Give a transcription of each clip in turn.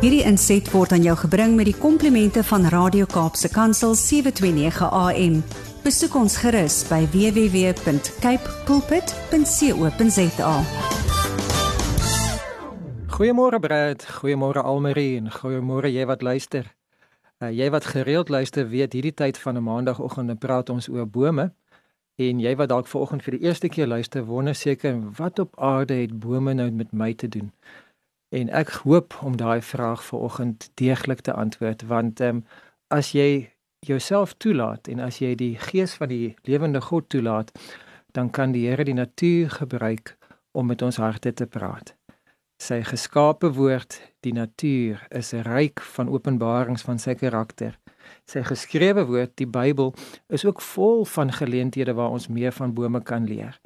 Hierdie inset word aan jou gebring met die komplimente van Radio Kaapse Kansel 729 AM. Besoek ons gerus by www.cape pulpit.co.za. Goeiemôre Brad, goeiemôre Almarie en goeiemôre jy wat luister. Uh, jy wat gereeld luister, weet hierdie tyd van 'n maandagooggend praat ons oor bome. En jy wat dalk vanoggend vir die eerste keer luister, wonder seker wat op aarde het bome nou met my te doen? En ek hoop om daai vraag vanoggend deeglik te antwoord want ehm um, as jy jouself toelaat en as jy die gees van die lewende God toelaat, dan kan die Here die natuur gebruik om met ons harte te praat. Sy geskape woord, die natuur, is ryk van openbarings van sy karakter. Sy geskrewe woord, die Bybel, is ook vol van geleenthede waar ons meer van bome kan leer.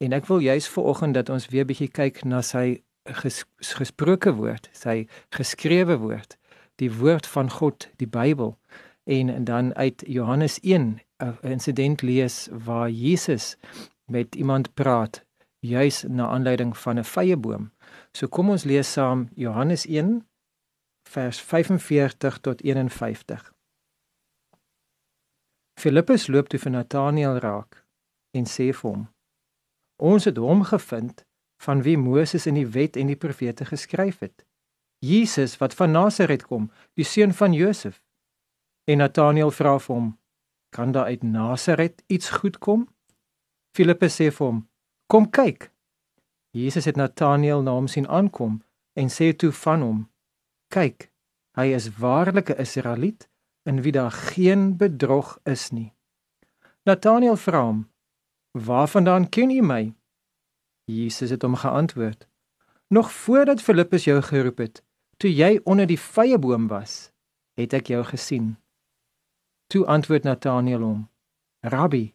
En ek wil juis viroggend dat ons weer bietjie kyk na sy ges, gesproke woord, sy geskrewe woord, die woord van God, die Bybel. En, en dan uit Johannes 1 'n insident lees waar Jesus met iemand praat juis na aanleiding van 'n vyeboom. So kom ons lees saam Johannes 1 vers 45 tot 51. Filippus loop toe vir Nathanael raak en sê vir hom: Ons het hom gevind van wie Moses in die wet en die profete geskryf het. Jesus wat van Nasaret kom, die seun van Josef. En Nathanael vra vir hom: "Kan daar uit Nasaret iets goed kom?" Filippus sê vir hom: "Kom kyk." Jesus het Nathanael na hom sien aankom en sê toe van hom: "Kyk, hy is waarlik 'n Israeliet in wie daar geen bedrog is nie." Nathanael vra hom: "Waarvandaan ken u my?" Jesus het hom geantwoord: Nog voordat Filippus jou geroep het, toe jy onder die vyeboom was, het ek jou gesien. Toe antwoord Nathanael hom: Rabbi,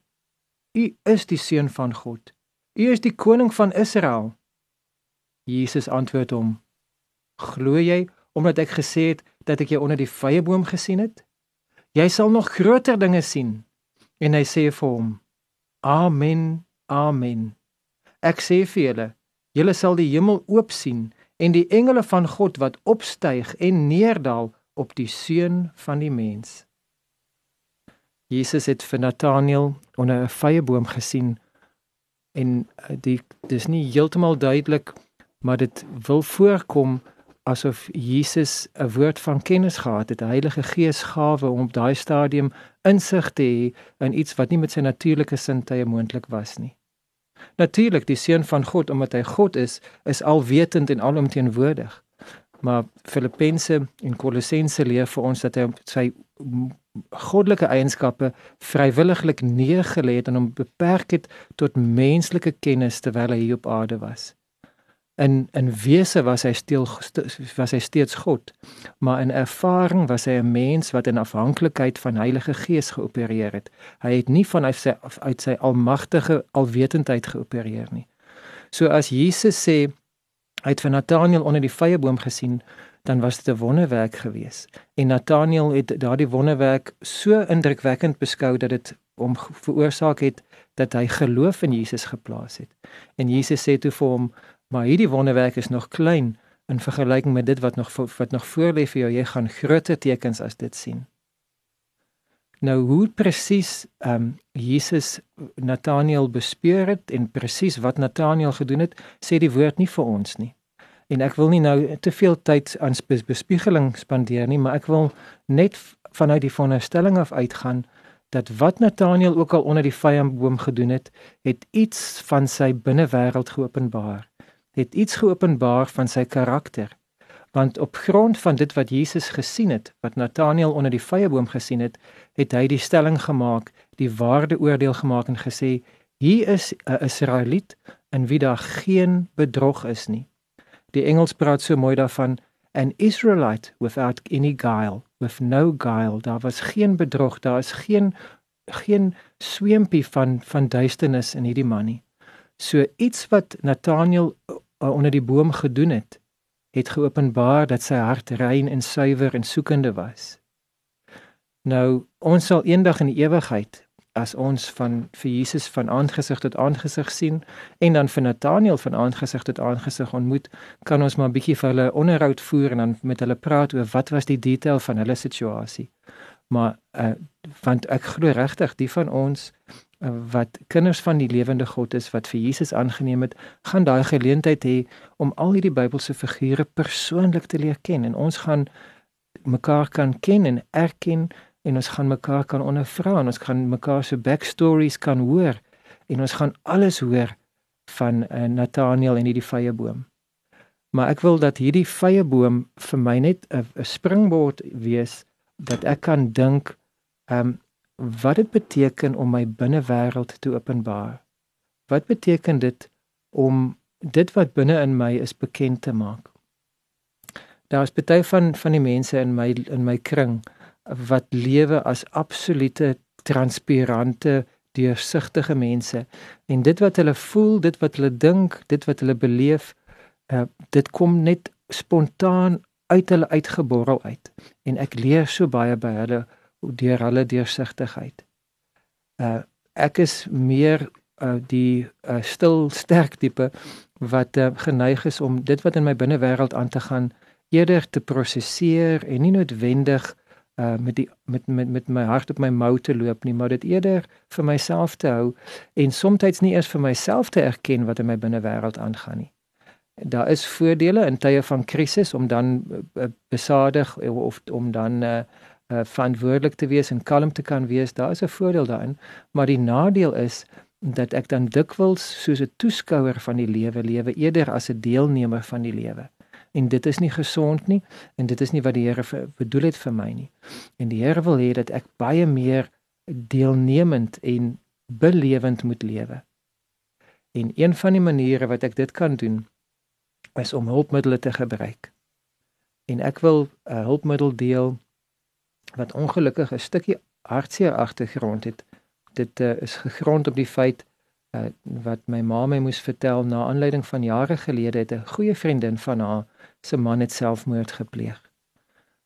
u is die seun van God. U is die koning van Israel. Jesus antwoord hom: Glo jy omdat ek gesê het dat ek jou onder die vyeboom gesien het? Jy sal nog groter dinge sien. En hy sê vir hom: Amen. Amen. Ek sê vir julle, julle sal die hemel oop sien en die engele van God wat opstyg en neerdal op die seun van die mens. Jesus het vir Nathanael onder 'n vyeboom gesien en eh, die dis nie heeltemal duidelik maar dit wil voorkom asof Jesus 'n woord van kennis gehad het, 'n Heilige Gees gawe om op daai stadium insig te hê in iets wat nie met sy natuurlike sintuie moontlik was nie. Natuurlik die seun van God omdat hy God is, is alwetend en alomteenwoordig. Maar Filippense en Kolossense leer vir ons dat hy sy goddelike eienskappe vrywilliglik neergelê het en hom beperk het tot menslike kennis terwyl hy hier op aarde was. In in wese was hy stil was hy steeds God, maar in ervaring was hy 'n mens wat in afhanklikheid van Heilige Gees geopereer het. Hy het nie vanuit sy uit sy almagtige alwetendheid geopereer nie. So as Jesus sê hy het vir Nathanael onder die vyeboom gesien, dan was dit 'n wonderwerk geweest. En Nathanael het daardie wonderwerk so indrukwekkend beskou dat dit hom veroorsaak het dat hy geloof in Jesus geplaas het. En Jesus sê toe vir hom Maar hierdie wonderwerk is nog klein in vergelyking met dit wat nog wat nog voorlê vir jou. Jy gaan groter tekens as dit sien. Nou hoe presies ehm um, Jesus Nathanael bespeur het en presies wat Nathanael gedoen het, sê die woord nie vir ons nie. En ek wil nie nou te veel tyd aan bespiegeling spandeer nie, maar ek wil net vanuit die veronderstelling af uitgaan dat wat Nathanael ook al onder die vyandboom gedoen het, het iets van sy binnewêreld geopenbaar het iets geopenbaar van sy karakter. Want op grond van dit wat Jesus gesien het, wat Nathanael onder die vyeboom gesien het, het hy die stelling gemaak, die waardeoordeel gemaak en gesê: "Hier is 'n Israeliet in wie daar geen bedrog is nie." Die Engels praat so mooi daarvan an Israelite without any guile, with no guile. Daar was geen bedrog, daar is geen geen sweempie van van duisternis in hierdie man nie. So iets wat Nathanael onder die boom gedoen het, het geopenbaar dat sy hart rein en suiwer en soekende was. Nou, ons sal eendag in die ewigheid as ons van vir Jesus van aangesig tot aangesig sien en dan vir Nathaniel van aangesig tot aangesig ontmoet, kan ons maar 'n bietjie vir hulle onderhoud voer en dan met hulle praat oor wat was die detail van hulle situasie. Maar uh, want ek glo regtig die van ons wat kinders van die lewende God is wat vir Jesus aangeneem het, gaan daai geleentheid hê om al hierdie Bybelse figure persoonlik te leer ken en ons gaan mekaar kan ken en erken en ons gaan mekaar kan ondervra en ons gaan mekaar se backstories kan hoor en ons gaan alles hoor van uh, Nathaniel en hierdie vrye boom. Maar ek wil dat hierdie vrye boom vir my net 'n springbord wees dat ek kan dink ehm um, wat dit beteken om my binnewêreld te openbaar. Wat beteken dit om dit wat binne in my is bekend te maak? Daar is baie van van die mense in my in my kring wat lewe as absolute transparante deursigtige mense en dit wat hulle voel, dit wat hulle dink, dit wat hulle beleef, uh, dit kom net spontaan uit hulle uitgeborrel uit en ek leer so baie by hulle deur hulle deursigtigheid. Uh ek is meer uh die uh, stil sterk tipe wat uh, geneig is om dit wat in my binnewêreld aan te gaan eerder te prosesseer en nie noodwendig uh met die met met met my hart op my mou te loop nie, maar dit eerder vir myself te hou en soms nie eers vir myself te erken wat in my binnewêreld aangaan nie. Daar is voordele in tye van krisis om dan uh, besadig of om dan uh, uh verantwoordelik te wees en kalm te kan wees. Daar is 'n voordeel daarin, maar die nadeel is dat ek dan dikwels soos 'n toeskouer van die lewe lewe eerder as 'n deelnemer van die lewe en dit is nie gesond nie en dit is nie wat die Here bedoel het vir my nie. En die Here wil hê dat ek baie meer deelnemend en belewend moet lewe. En een van die maniere wat ek dit kan doen is om hulpmiddels te gebruik. En ek wil 'n hulpmiddel deel wat ongelukkig 'n stukkie hartseer agtergrond het. Dit uh, is gegrond op die feit uh, wat my ma my moes vertel na aanleiding van jare gelede het 'n goeie vriendin van haar se man het selfmoord gepleeg.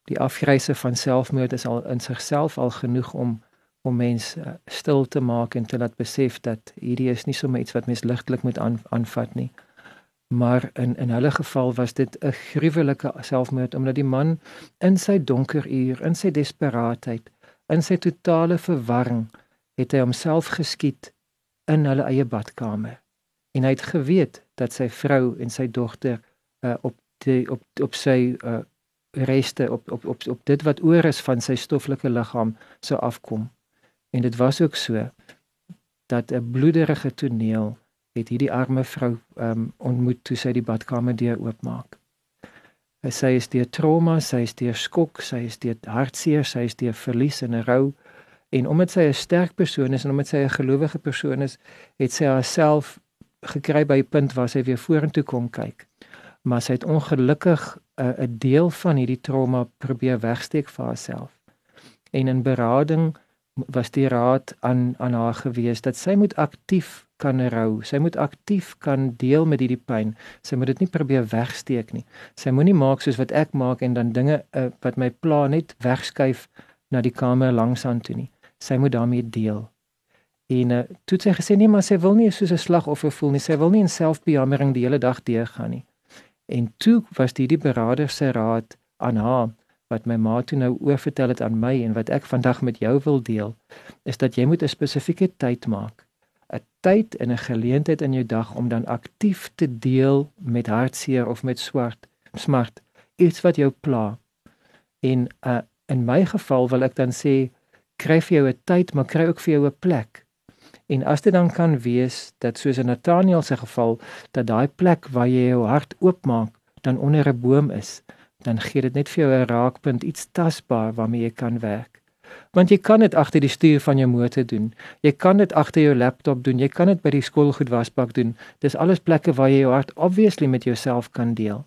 Die afgryse van selfmoord is al in sigself al genoeg om om mense uh, stil te maak en te laat besef dat hierdie is nie sommer iets wat mens ligtelik moet aan, aanvat nie. Maar in in hulle geval was dit 'n gruwelike selfmoord omdat die man in sy donker uur, in sy desperaatheid, in sy totale verwarring, het hy homself geskiet in hulle eie badkamer. En hy het geweet dat sy vrou en sy dogter uh, op die op op sy uh reste op op op op dit wat oor is van sy stoffelike liggaam sou afkom. En dit was ook so dat 'n bloederige toneel het hierdie arme vrou um ontmoet toe sy die badkamer deur oopmaak. Sy is deur trauma, sy is deur skok, sy is deur hartseer, sy is deur verlies en rou en omdat sy 'n sterk persoon is en omdat sy 'n gelowige persoon is, het sy haarself gekry by 'n punt waar sy weer vorentoe kon kyk maar sy het ongelukkig eh, 'n uh, deel van hierdie trauma probeer wegsteek vir haarself. En in berading was die raad aan aan haar gewees dat sy moet aktief kan rou. Sy moet aktief kan deel met hierdie pyn. Sy moet dit nie probeer wegsteek nie. Sy moenie maak soos wat ek maak en dan dinge uh, wat my pla net wegskuif na die kamer langs aan toe nie. Sy moet daarmee deel. En uh, toe sy gesê nee, maar sy wil nie soos 'n slagoffer voel nie. Sy wil nie in selfbejammering die hele dag deurgaan nie. En toe was dit die berader se raad aan haar wat my ma toe nou oorvertel het aan my en wat ek vandag met jou wil deel, is dat jy moet 'n spesifieke tyd maak. 'n Tyd en 'n geleentheid in jou dag om dan aktief te deel met hartseer of met swart, smart, iets wat jou pla. En uh, in my geval wil ek dan sê kry vir jou 'n tyd, maar kry ook vir jou 'n plek En as dit dan kan wees dat soos in Nathaniel se geval dat daai plek waar jy jou hart oopmaak dan onder 'n boom is, dan gee dit net vir jou 'n raakpunt, iets tasbaar waarmee jy kan werk. Want jy kan dit agter die stuur van jou motor doen. Jy kan dit agter jou laptop doen. Jy kan dit by die skoolgoed wasbak doen. Dis alles plekke waar jy jou hart obviously met jouself kan deel.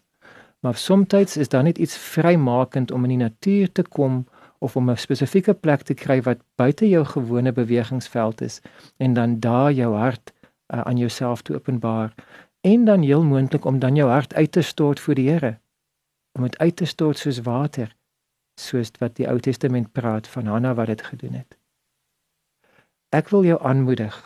Maar soms is daar net iets vrymakend om in die natuur te kom of om 'n spesifieke plek te kry wat buite jou gewone bewegingsveld is en dan daar jou hart uh, aan jouself te openbaar en dan heel moontlik om dan jou hart uit te stort voor die Here om dit uit te stort soos water soos wat die Ou Testament praat van Hanna wat dit gedoen het. Ek wil jou aanmoedig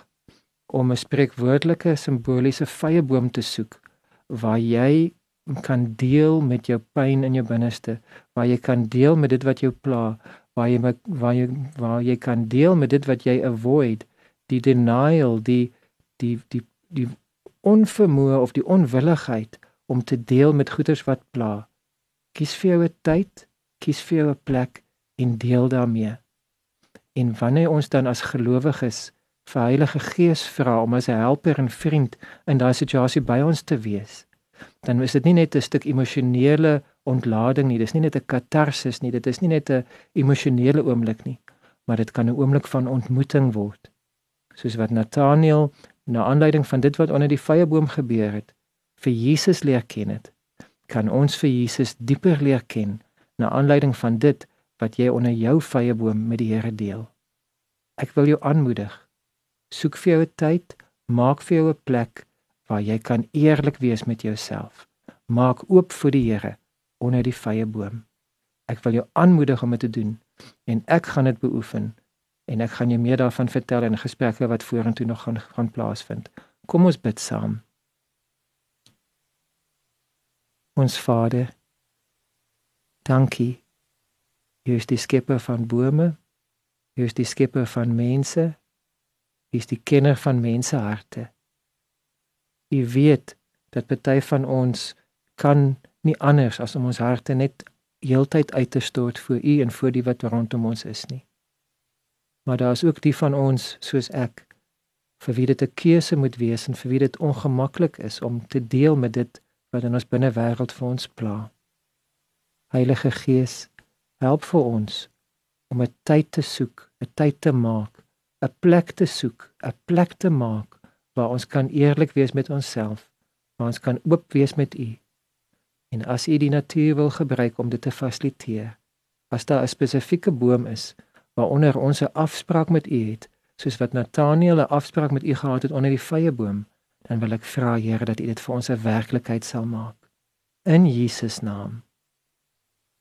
om 'n spreekwoordelike simboliese vyeboom te soek waar jy kan deel met jou pyn in jou binneste, waar jy kan deel met dit wat jou pla, waar jy waar jy waar jy kan deel met dit wat jy avoid, die denial, die die die die onvermoë of die onwilligheid om te deel met goeders wat pla. Kies vir jou 'n tyd, kies vir jou 'n plek en deel daarmee. En wanneer ons dan as gelowiges vir Heilige Gees vra om as 'n helper en vriend in daai situasie by ons te wees, dan is dit nie net 'n stuk emosionele ontlading nie, dis nie net 'n katarsis nie, dit is nie net 'n emosionele oomblik nie, maar dit kan 'n oomblik van ontmoeting word. Soos wat Nathaniel na aanleiding van dit wat onder die vyeboom gebeur het, vir Jesus leer ken het, kan ons vir Jesus dieper leer ken na aanleiding van dit wat jy onder jou vyeboom met die Here deel. Ek wil jou aanmoedig soek vir jou 'n tyd, maak vir jou 'n plek waar jy kan eerlik wees met jouself. Maak oop vir die Here onder die vrye boom. Ek wil jou aanmoedig om dit te doen en ek gaan dit beoefen en ek gaan jou meer daarvan vertel in gesprekke wat vorentoe nog gaan gaan plaasvind. Kom ons bid saam. Ons Vader, dankie. Jy is die skepper van bome. Jy is die skepper van mense is die kenner van mense harte. U weet dat party van ons kan nie anders as om ons harte net heeltyd uit te stort vir u en vir die wat rondom ons is nie. Maar daar is ook die van ons soos ek vir wie dit 'n keuse moet wees en vir wie dit ongemaklik is om te deel met dit wat in ons binnewêreld vir ons pla. Heilige Gees, help vir ons om 'n tyd te soek, 'n tyd te maak 'n plek te soek, 'n plek te maak waar ons kan eerlik wees met onsself, waar ons kan oop wees met U. En as U die natuur wil gebruik om dit te fasiliteer, as daar 'n spesifieke boom is waaronder ons 'n afspraak met U het, soos wat Nathaniel 'n afspraak met U gehad het onder die vrye boom, dan wil ek vra Here dat U dit vir ons 'n werklikheid sal maak. In Jesus naam.